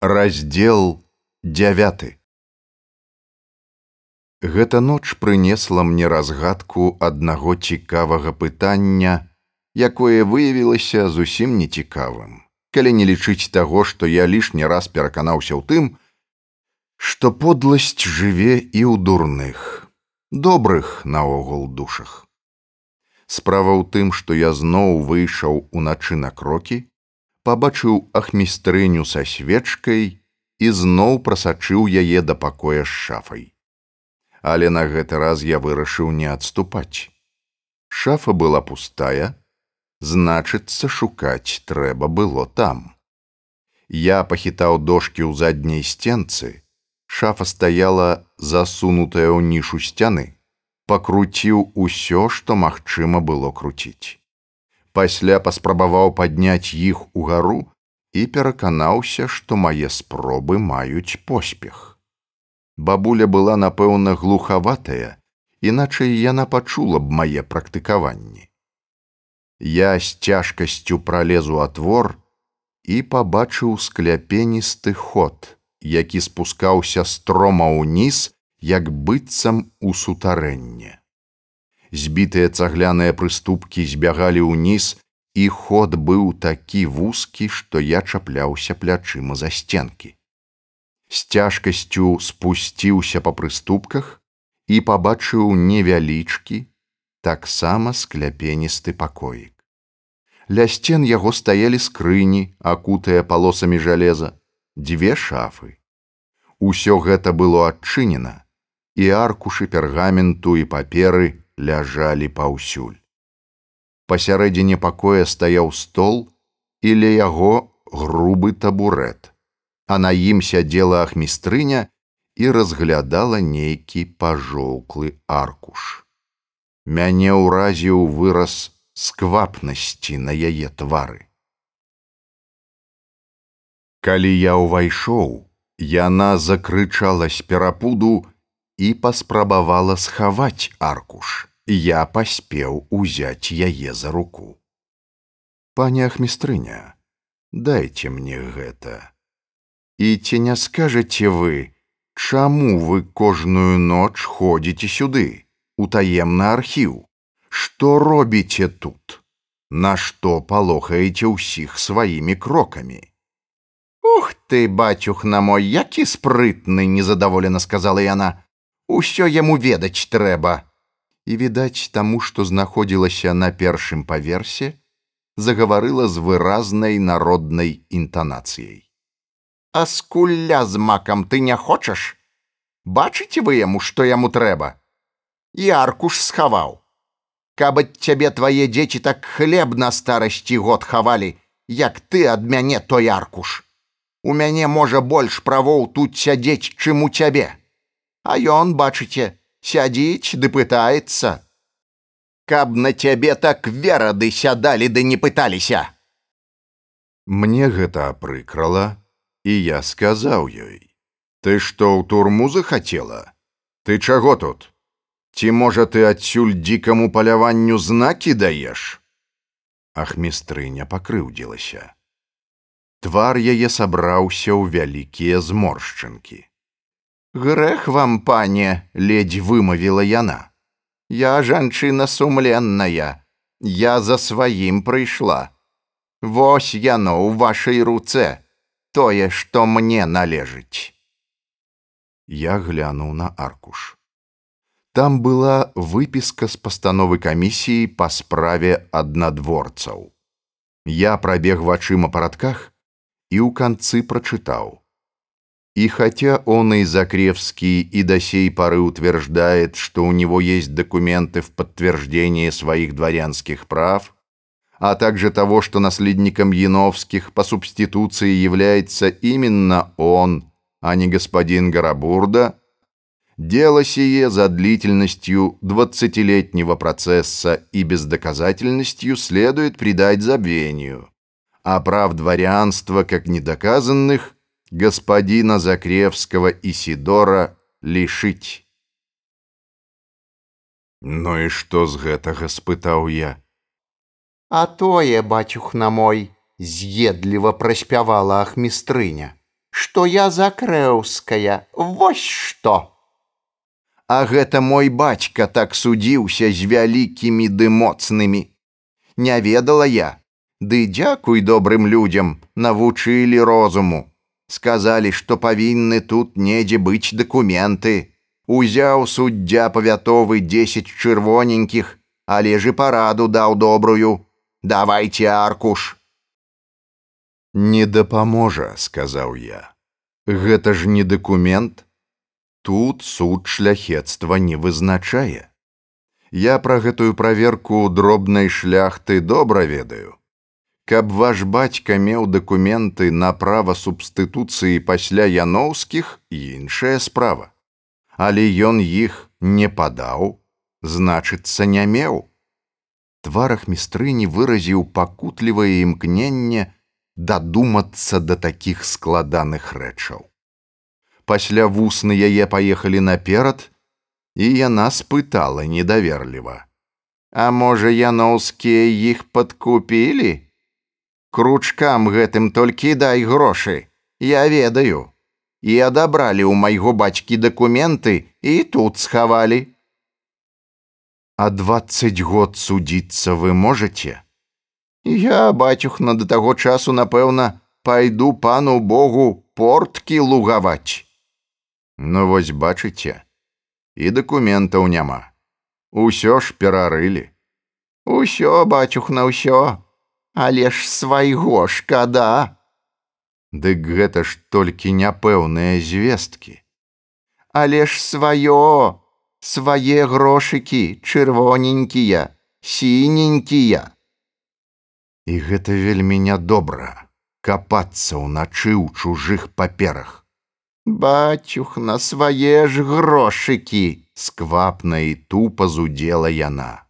Раздзел 9 Гэта ноч прынесла мне разгадку аднаго цікавага пытання, якое выявілася зусім нецікавым, калі не лічыць таго, што я лішні раз пераканаўся ў тым, што подласць жыве і ў дурных, добрых наогул душах. Справа ў тым, што я зноў выйшаў уначы на крокі, пабачыў ахмістрыню са свечкай і зноў прасачыў яе да пакоя з шафай. Але на гэты раз я вырашыў не адступаць. Шафа была пустая, значыцца шукаць трэба было там. Я пахітаў дошкі ў задняй сценцы, шафа стаяла засунутая ў нішу сцяны, пакруціў усё, што магчыма было круціць пасля паспрабаваў падняць іх угару і пераканаўся, што мае спробы маюць поспех. Бабуля была, напэўна, глухаватая, іначай яна пачула б мае практыкаванні. Я з цяжкасцю пралезу атвор і пабачыў скляпеністы ход, які спускаўся строма ўніз, як быццам у сутарэнне збітыя цагляныя прыступкі збягалі ўніз і ход быў такі вузкі што я чапляўся плячыма за сценкі. З цяжкасцю спусціўся па прыступках і пабачыў невялічкі таксама скляпеністы пакоік. Ля сцен яго стаялі скрыні акутыя палосамі жалеза дзве шафы. Усё гэта было адчынена і аркушы пергаменту і паперы ляжалі паўсюль. Пасярэдзіне пакоя стаяў стол і ля яго грубы табурэт, а на ім сядзела ахмістрыня і разглядала нейкі пажоўклы аркуш. Мяне ўразіў выраз сквапнасці на яе твары. Калі я ўвайшоў, яна закрычала з перапуду і паспрабавала схаваць аркуш я паспеў узяць яе за руку. Паня ахмістрыня, дайце мне гэта. І ці не скажаце вы, чаму вы кожную ноч ходзіце сюды, у таемны архіў, што робіце тут? Нашто палохаеце ўсіх сваімі крокамі? Ух ты, бацюх на мой, які спрытны, незадаволена сказала яна. Усё яму ведаць трэба і відаць таму, што знаходзілася на першым паверсе, загаварыла з выразнай народнай інтанацыяй. А скулля з макам ты не хочаш? Бачыце вы яму, што яму трэба? І аркуш схаваў. Каб ад цябе твае дзеці так хлеб на старасці год хавалі, як ты ад мяне той аркуш. У мяне можа больш правоў тут сядзець, чым у цябе. А ён, бачыце, сядзіць ды пытаецца. Каб на цябе так верады сядалі ды не пыталіся. Мне гэта прыкрала, і я сказаў ёй: « Ты што ў турму захацела? Ты чаго тут? Ці можа ты адсюль дзікаму паляванню знакі даеш? Ахмістрыня пакрыўдзілася. Твар яе сабраўся ў вялікія зморшчынкі. Грэх вам, пане, ледзь вымавіла яна. Я жанчына сумленная, я за сваім прыйшла. Вось яно ў вашай руцэ, тое, што мне належыць. Я глянуў на аркуш. Там была выпіска з пастановы камісіі па справе аднадворцаў. Я прабег вачыма парадках і ў канцы прачытаў: И хотя он и Закревский и до сей поры утверждает, что у него есть документы в подтверждение своих дворянских прав, а также того, что наследником Яновских по субституции является именно он, а не господин Гарабурда, дело сие за длительностью двадцатилетнего процесса и бездоказательностью следует придать забвению, а прав дворянства как недоказанных – господина Закревского Исидора лишить. Ну і што з гэтага спытаў я. А тое, бацюх на мой, з'едліва праспявала ахмістрыня, што я закрэўская, вось што. А гэта мой бацька так судзіўся з вялікімі ды моцнымі. Не ведала я, ды дзякуй добрым людзям навучылі розуму. Сказалі, што павінны тут недзе быць дакументы. Узяў суддзя павятовы дзесяць чырвоненькіх, але ж і параду даў добрую. Давайте аркуш. Не дапаможа, сказаў я. Гэта ж не дакумент. Тут суд шляхетства не вызначае. Я пра гэтую праверку дробнай шляхты добра ведаю. Каб ваш бацька меў дакументы на права субстытуцыі пасля яноўскіх іншая справа. Але ён іх не падаў, значыцца не меў. Тварах містрыні выразіў пакутлівае імкненне, дадумацца да такіх складаных рэчаў. Пасля вусны яе паехалі наперад, і яна спытала недаверліва: « А можа, яноўскія іх падкупілі? Кручкам гэтым толькі дай грошы, я ведаю. І адабралі ў майго бацькі дакументы і тут схавалі. А двадцать год судзіцца вы можете? Я, бацюхна, да таго часу, напэўна, пайду пану Богу порткі лугаваць. Ну вось бачыце, і дакументаў няма. Усё ж перарылі. Усё, бацюхна, ўсё, але ж свайго шкада. Дык гэта ж толькі няпэўныя звесткі. Але ж сваё, свае грошыкі чырвоненькія, сіненькія. І гэта вельмі нядобра капацца ўначы ў чужых паперах. Бацюх на свае ж грошыкі сквапна і тупа зудзела яна.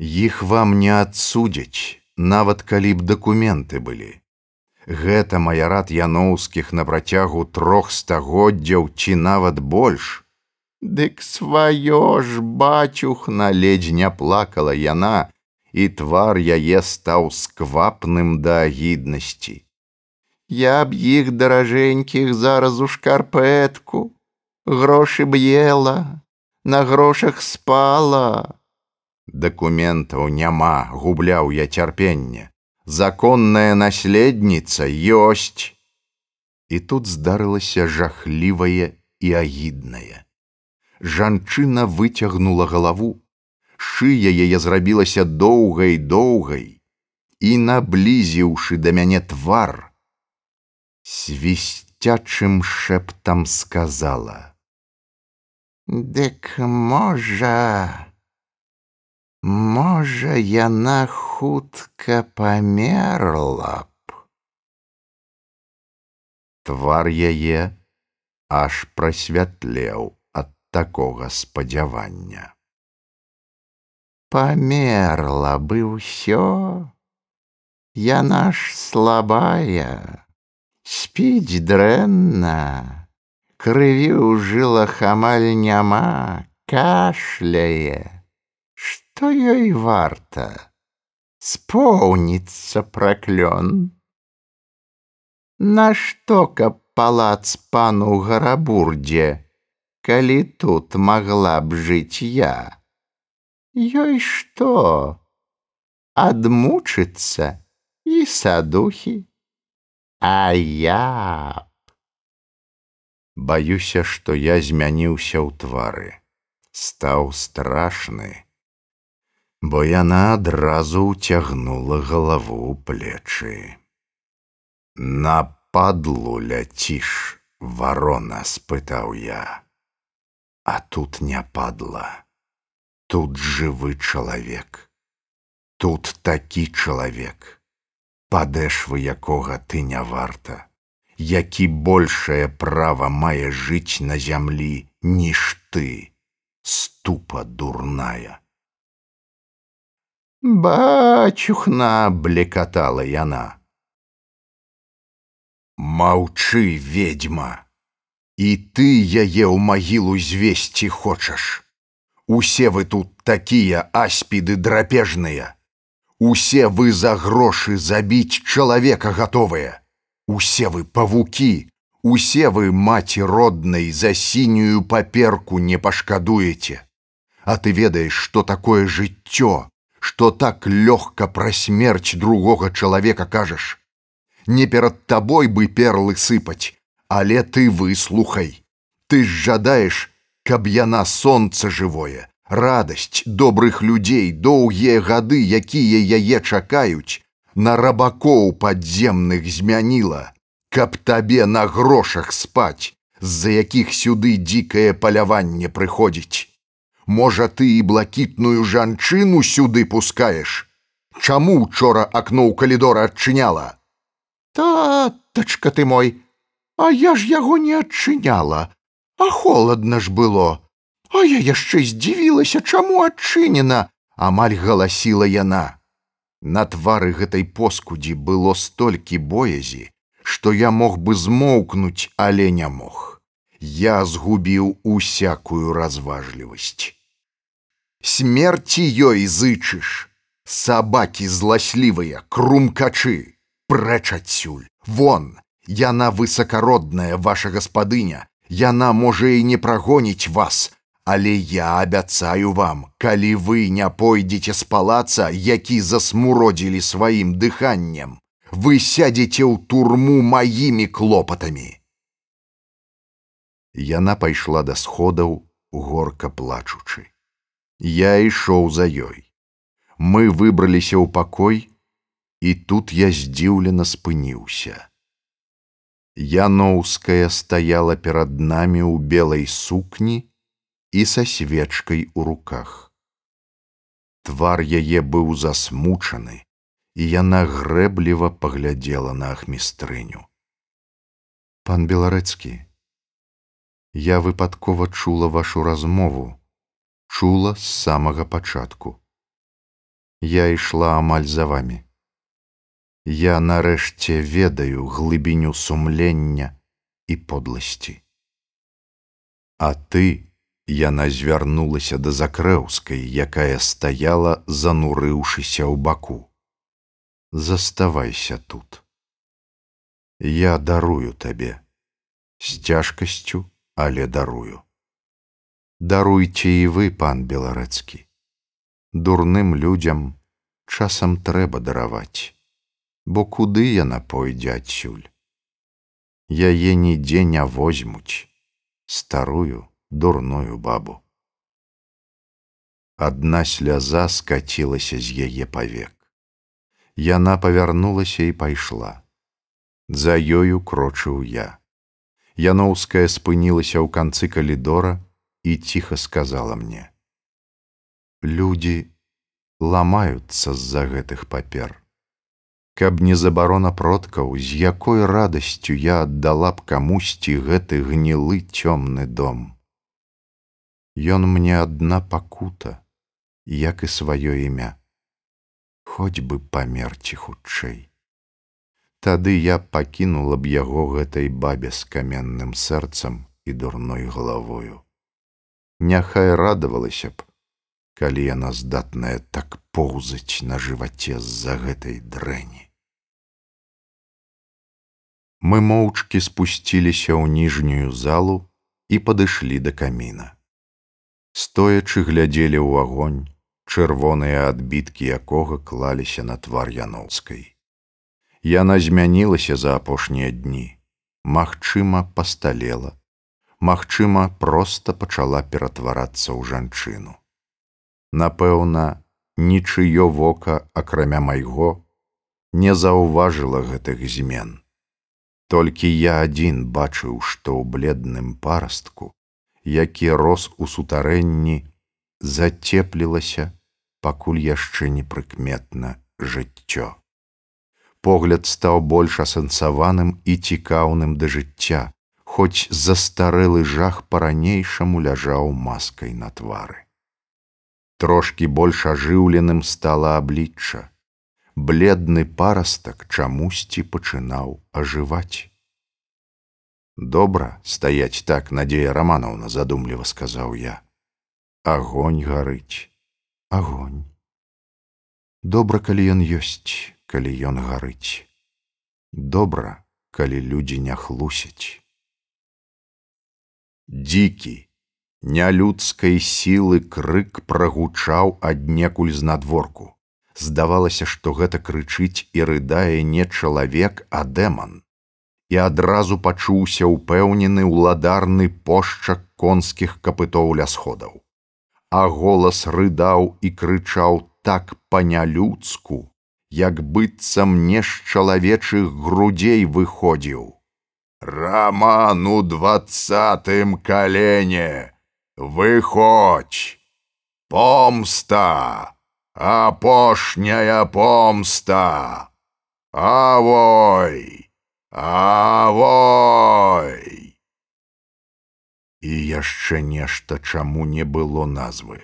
Іх вам не адсудзяць, нават калі б дакументы былі. Гэта маярат яноўскіх на працягу трох стагоддзяў ці нават больш. Дык сваё ж бацюх на ледзь не плакала яна, і твар яе стаў сквапным да агіднасці. Я б іх даражэнькіх зараз у шкарпэтку, грошы б'ела, на грошах спала. Дакументаў няма, губляў я цярпенне. Законная наследніца ёсць. І тут здарылася жахлівае і агіднае. Жанчына выцягнула галаву, шыя яе зрабілася доўгай доўгай і наблізіўшы да мяне твар свісцячым шэптам сказала дык можа можа яна хутка памерла б? Твар яе аж прасвятлеў ад такога спадзявання. Померла бы ўсё, Яна ж слабая, спіць дрэнна, крыві ў жылах амаль няма, кашляе, Што ёй варта споўніцца праклён. Нашто каб палац пану гарабурдзе, калі тут магла б жыць я. Ёй што? Адмучыцца і садухі, А я Баюся, што я змяніўся ў твары, стаў страшны, бо яна адразу ўцягнула галаву ў плечы. На падлу ляціш, варона спытаў я, А тут не падла. Тут жывы чалавек. Тут такі чалавек, падэшвы якога ты не варта, які большае права мае жыць на зямлі, ніж ты, ступа дурная. Бачухна блекатала яна. Маўчы, ведьма, і ты яе ў магілу звесці хочаш. Усе вы тут такія аспіды драпежныя. Усе вы за грошы забіць чалавека гатовыя. Усе вы павукі, усе вы маці роднай за сінюю паперку не пашкадуеце. А ты ведаеш, што такое жыццё, што так лёгка пра смерць другога чалавека кажаш. Не перад табой бы перлы сыпаць, але ты выслухай. Ты ж жадаеш, каб яна сонца жывое, радасць добрых людзей, доўгія гады, якія яе чакаюць, на рабакоў падземных змяніла, каб табе на грошах спаць, з-за якіх сюды дзікае паляванне прыходзіць. Можа, ты і блакітную жанчыну сюды пускаеш. Чаму учора акно ў калідора адчыняла? Татачка ты мой, А я ж яго не адчыняла, а холодна ж было. А я яшчэ здзівілася, чаму адчынена, амаль галасіла яна. На твары гэтай поскудзі было столькі боязі, што я мог бы змоўкнуць, але не мог. Я згубіў усякую разважлівасць. Смерці ёй зычыш, сабакі зласлівыя, крумкачы, прэч адсюль, вон, яна высакародная ваша гаспадыня, яна можа і не прагоніць вас, Але я абяцаю вам, калі вы не пойдзеце з палаца, які засмуродзілі сваім дыханнем, вы сядзеце ў турму маімі клопатамі. Яна пайшла да сходаў, горка плачучы. Я ішоў за ёй. Мы выбраліся ў пакой, і тут я здзіўлена спыніўся. Яноўская стаяла перад намі ў белай сукні, і са свечкай у руках. Твар яе быў засмучаны, і яна грэбліва паглядзела на ахмістрыню. Пан беларэцкі, я выпадкова чула вашу размову, чула з самага пачатку. Я ішла амаль за вами. Я нарэшце ведаю глыбіню сумлення і подласці. А ты, Яна звярнулася да закрэўскай, якая стаяла, занурыўшыся ў баку. Заставайся тут. Я дарую табе з цяжкасцю, але дарую. Даруйце і вы, пан беларэцкі. Дурным людзям часам трэба дараваць, бо куды яна пойдзе адсюль. Яе нідзе не возьмуць, старую, дурную бабу. Адна сляза скацілася з яе павек. Яна павярнулася і пайшла. За ёю крочыў я. Яноўская спынілася ў канцы калідора і ціха сказала мне: « Людзі ламаюцца з-за гэтых папер каб не забарона продкаў, з якой радасцю я аддала б камусьці гэты гнілы цёмны дом. Ён мне адна пакута, як і сваё імя. Хоць бы памерці хутчэй. Тады я пакінула б яго гэтай бабе з каменным сэрцам і дурной галавою. Няхай радавалася б, калі яна здатная так поўзаць на жываце з-за гэтай дрэні. Мы моўчкі спусціліся ў ніжнюю залу і падышлі да каміна. Стоячы глядзелі ў агонь чырвоныя адбіткі якога клаліся на твар яноўскай яна змянілася за апошнія дні магчыма пасталела магчыма проста пачала ператварацца ў жанчыну. Напэўна нічыё вока акрамя майго не заўважыла гэтых змен. Толькі я адзін бачыў што ў бледным парастку які рос у сутарэнні, зацеплілася, пакуль яшчэ непрыкметна жыццё. Погляд стаў больш асэнсаваным і цікаўным да жыцця, хоць застарэлы жах па-ранейшаму ляжаў маскай на твары. Трошкі больш ажыўленым стала аблічча. Бледны парастак чамусьці пачынаў ажываць. Добра стаяць так надзея раманаўна задумліва сказаў я. Агонь гарыць, агонь. Добра, калі ён ёсць, калі ён гарыць. Добра, калі людзі не хлусяць. Дзікі, нялюдскай сілы крык прагучаў аднекуль знадворку. Здавалася, што гэта крычыць і рыдае не чалавек, а дэман. І адразу пачуўся ўпэўнены ўладарны пошчак конскіх капытоў ля сходаў. А голас рыдаў і крычаў так па-нялюдску, як быццам не з чалавечых грудзей выходзіў. Раман у двадцатым калене, выходь, помста, апошняя помста, Авой, авой. І яшчэ нешта, чаму не было назвы.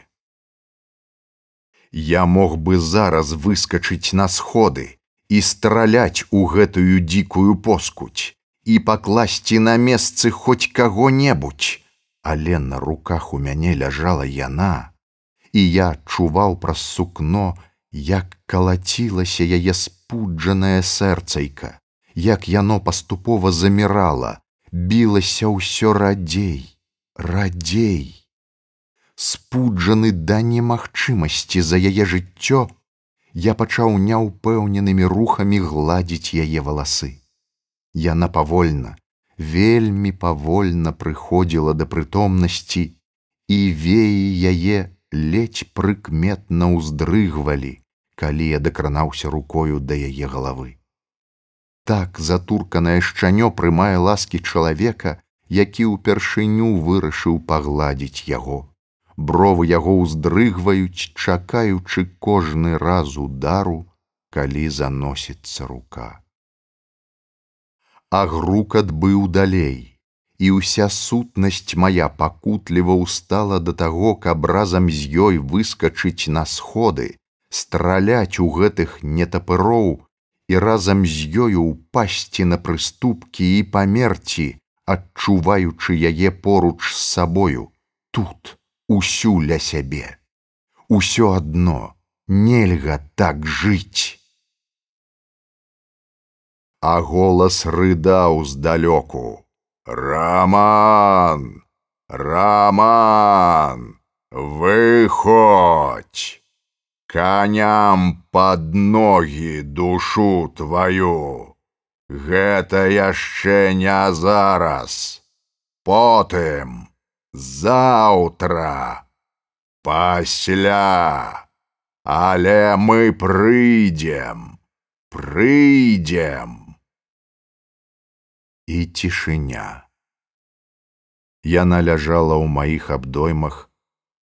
Я мог бы зараз выскачыць на сходы і страляць у гэтую дзікую поскуць і пакласці на месцы хоць каго-небудзь, але на руках у мяне ляжала яна, і я чуваў праз сукно, як калацілася яе спуджанае сэрцайка, як яно паступова замірала, білася ўсё радзей, радзей. Спуджаны да немагчымасці за яе жыццё, я пачаў няўпэўненымі рухамі гладзіць яе валасы. Яна павольна, вельмі павольна прыходзіла да прытомнасці, і веі яе ледзь прыкметна ўздрыгвалі, калі я дакранаўся рукою да яе галавы. Так затурканае шчанё прымае ласкі чалавека, які ўпершыню вырашыў пагладзіць яго. Бровы яго ўздрыгваюць, чакаючы кожны раз удару, калі заносіцца рука. А грукат быў далей і ўся сутнасць моя пакутліва ўстала да таго, каб разам з ёй выскачыць на сходы, страляць у гэтых нетапыроў і разам з ёю ўпасці на прыступкі і памерці, адчуваючы яе поруч з сабою, тут усю ля сябе. Усё адно нельга так жыць. А голас рыдаў здалёку. Раман, Раман, выходь, коням под ноги душу твою. Гэта яшчэ не зараз. Потым, заўтра, пасля, але мы прыйдзем, прыйдзем і цішыня. Яна ляжала ў маіх абдоймах,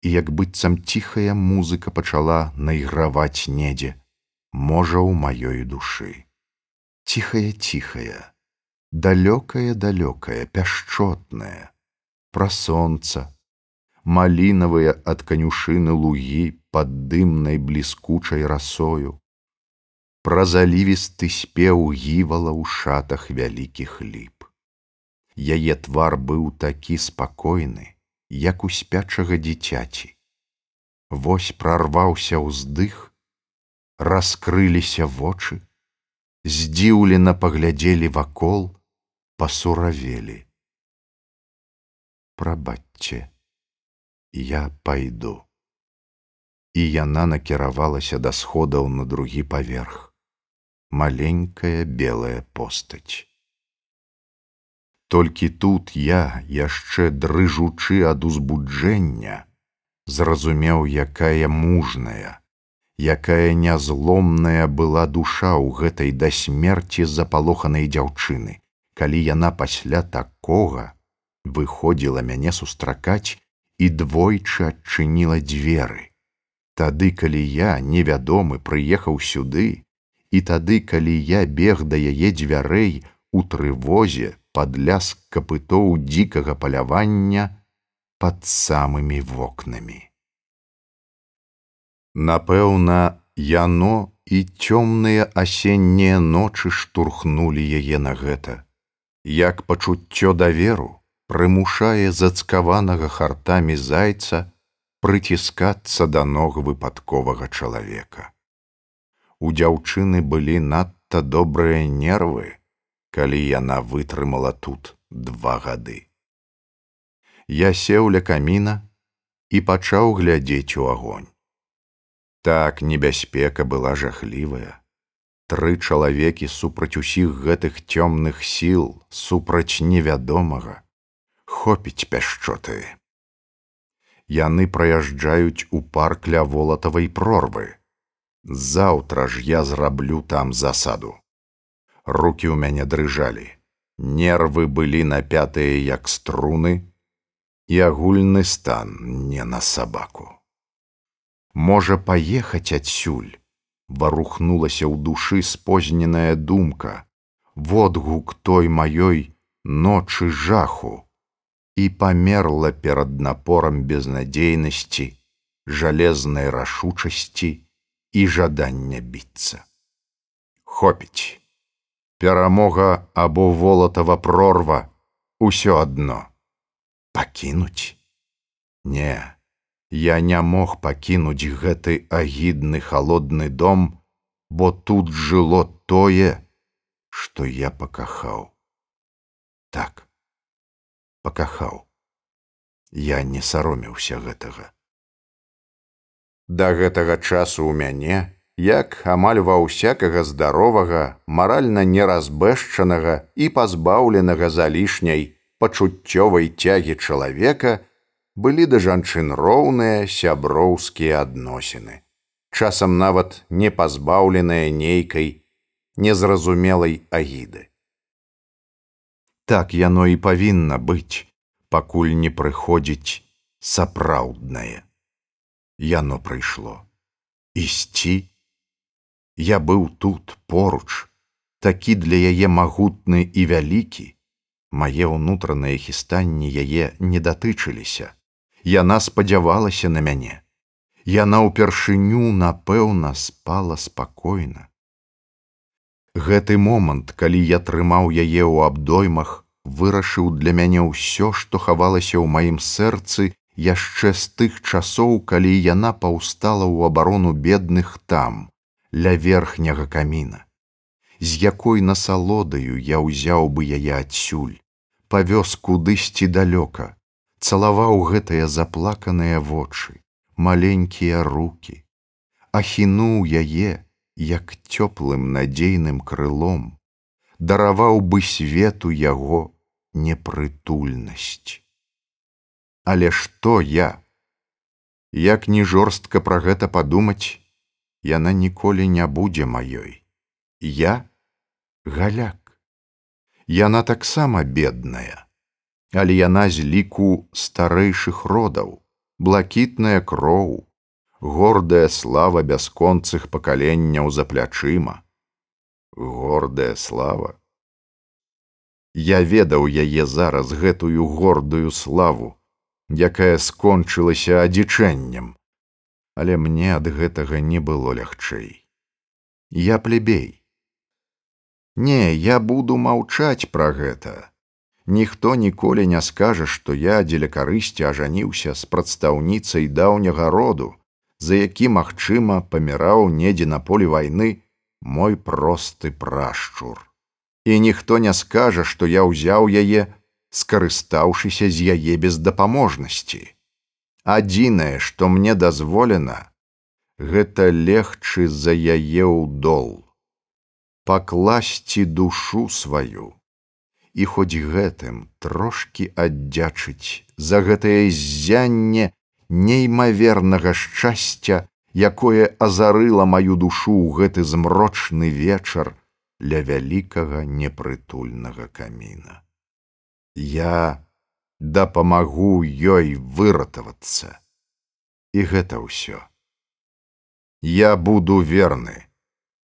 і як быццам ціхая музыка пачала найграваць недзе, можа ў маёй душы. Ціхая ціхая, далёкая далёкая, пяшчотная, пра сонца, малінавыя ад канюшыны лугі пад дымнай бліскучай расою, пра залівісты спеў гівала ў шатах вялікіх ліп. Яе твар быў такі спакойны, як у спячага дзіцяці. Вось прарваўся ўздых, раскрыліся вочы, здзіўлена паглядзелі вакол, пасуравелі. Прабачце, я пайду. І яна накіравалася да сходаў на другі паверх маленькая белая постаць. Толькі тут я, яшчэ дрыжучы ад узбуджэння, зразумеў, якая мужная, якая нязломная была душа ў гэтай да смерці запалоханай дзяўчыны, калі яна пасля такога выходзіла мяне сустракаць і двойчы адчыніла дзверы. Тады, калі я, невядомы, прыехаў сюды, і тады, калі я бег да яе дзвярэй у трывозе пад ляск капытоў дзікага палявання пад самымі вокнамі. Напэўна, яно і цёмныя асеннія ночы штурхнулі яе на гэта, як пачуццё даверу прымушае зацкаванага хартамі зайца прыціскацца да ног выпадковага чалавека у дзяўчыны былі надта добрыя нервы, калі яна вытрымала тут два гады. Я сеў ля каміна і пачаў глядзець у агонь. Так небяспека была жахлівая. Тры чалавекі супраць усіх гэтых цёмных сіл супраць невядомага, хопіць пяшчоты. Яны праязджаюць у парк ля волатавай прорвы. Заўтра ж я зраблю там засаду. Рукі ў мяне дрыжалі. Нервы былі напятыя як струны, і агульны стан не на сабаку. Можа паехаць адсюль, варухнулася ў душы спозненая думка, водгук той маёй ночы жаху і памерла перад напорам безнадзейнасці, жалезнай рашучасці і жадання біцца. Хопіць. Перамога або волатава прорва усё адно. Пакінуць? Не я не мог пакінуць гэты агідны холодны дом бо тут жыло тое што я пакахаў. Так пакахаў. Я не саромеўся гэтага да гэтага часу ў мяне як амаль ва ўсякага здаровага, маральна неразбэшчанага і пазбаўленага залішняй пачуццёвай цягі чалавека былі да жанчын роўныя сяброўскія адносіны. Часам нават не пазбаўленыя нейкай незразумелай агіды. Так яно і павінна быць, пакуль не прыходзіць сапраўднае. Яно прыйшло ісці Я быў тут поруч, такі для яе магутны і вялікі. Мае ўнутраныя хістанні яе не датычыліся. Яна спадзявалася на мяне. Яна ўпершыню, напэўна, спала спакойна. Гэты момант, калі я трымаў яе ў абдоймах, вырашыў для мяне ўсё, што хавалася ў маім сэрцы яшчэ з тых часоў, калі яна паўстала ў абарону бедных там, ля верхняга каміна, з якой насалодаю я ўзяў бы яе адсюль, павёз кудысьці далёка, цалаваў гэтыя заплаканыя вочы, маленькія руки, ахінуў яе, як цёплым надзейным крылом, дараваў бы свету яго непрытульнасць. Але што я? Як ні жорстка пра гэта падумаць, яна ніколі не будзе маёй. Я галяк. Яна таксама бедная, але яна з ліку старэйшых родаў, блакітная кроў, гордая слава бясконцых пакаленняў за плячыма. Гордая слава. Я ведаў яе зараз гэтую гордую славу, якая скончылася адзічэннем але мне ад гэтага не было лягчэй. Я плебей. Не, я буду маўчаць пра гэта. Ніхто ніколі не скажа, што я дзеля карысці ажаніўся з прадстаўніцай даўняга роду, за які, магчыма, паміраў недзе на полі вайны мой просты прашчур. І ніхто не скажа, што я ўзяў яе, скарыстаўшыся з яе бездапаможнасці адзінае што мне дазволена гэта легчы за яе ў дол пакласці душу сваю і хоць гэтым трошки аддзячыць за гэтае ззянне неймавернага шчасця якое азарыла маю душу ў гэты змрочны вечар ля вялікага непрытульнага каміна я дапамагу ёй выратавацца. І гэта ўсё. Я буду верны,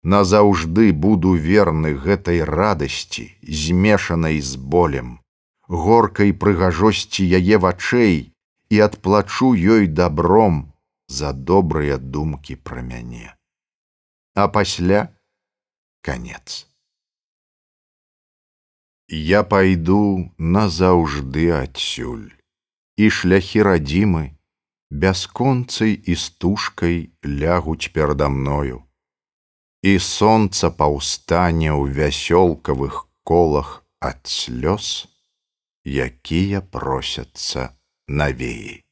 назаўжды буду верны гэтай радасці, змешанай з болем, горкай прыгажосці яе вачэй і адплачу ёй добром за добрыя думкі пра мяне. А пасля конец я пайду назаўжды адсюль і шляхі радзімы бясконцай і стужкай лягуць перада мною і сонца паўстане ў вясёлкавых колах ад слёз, якія просяцца навеі.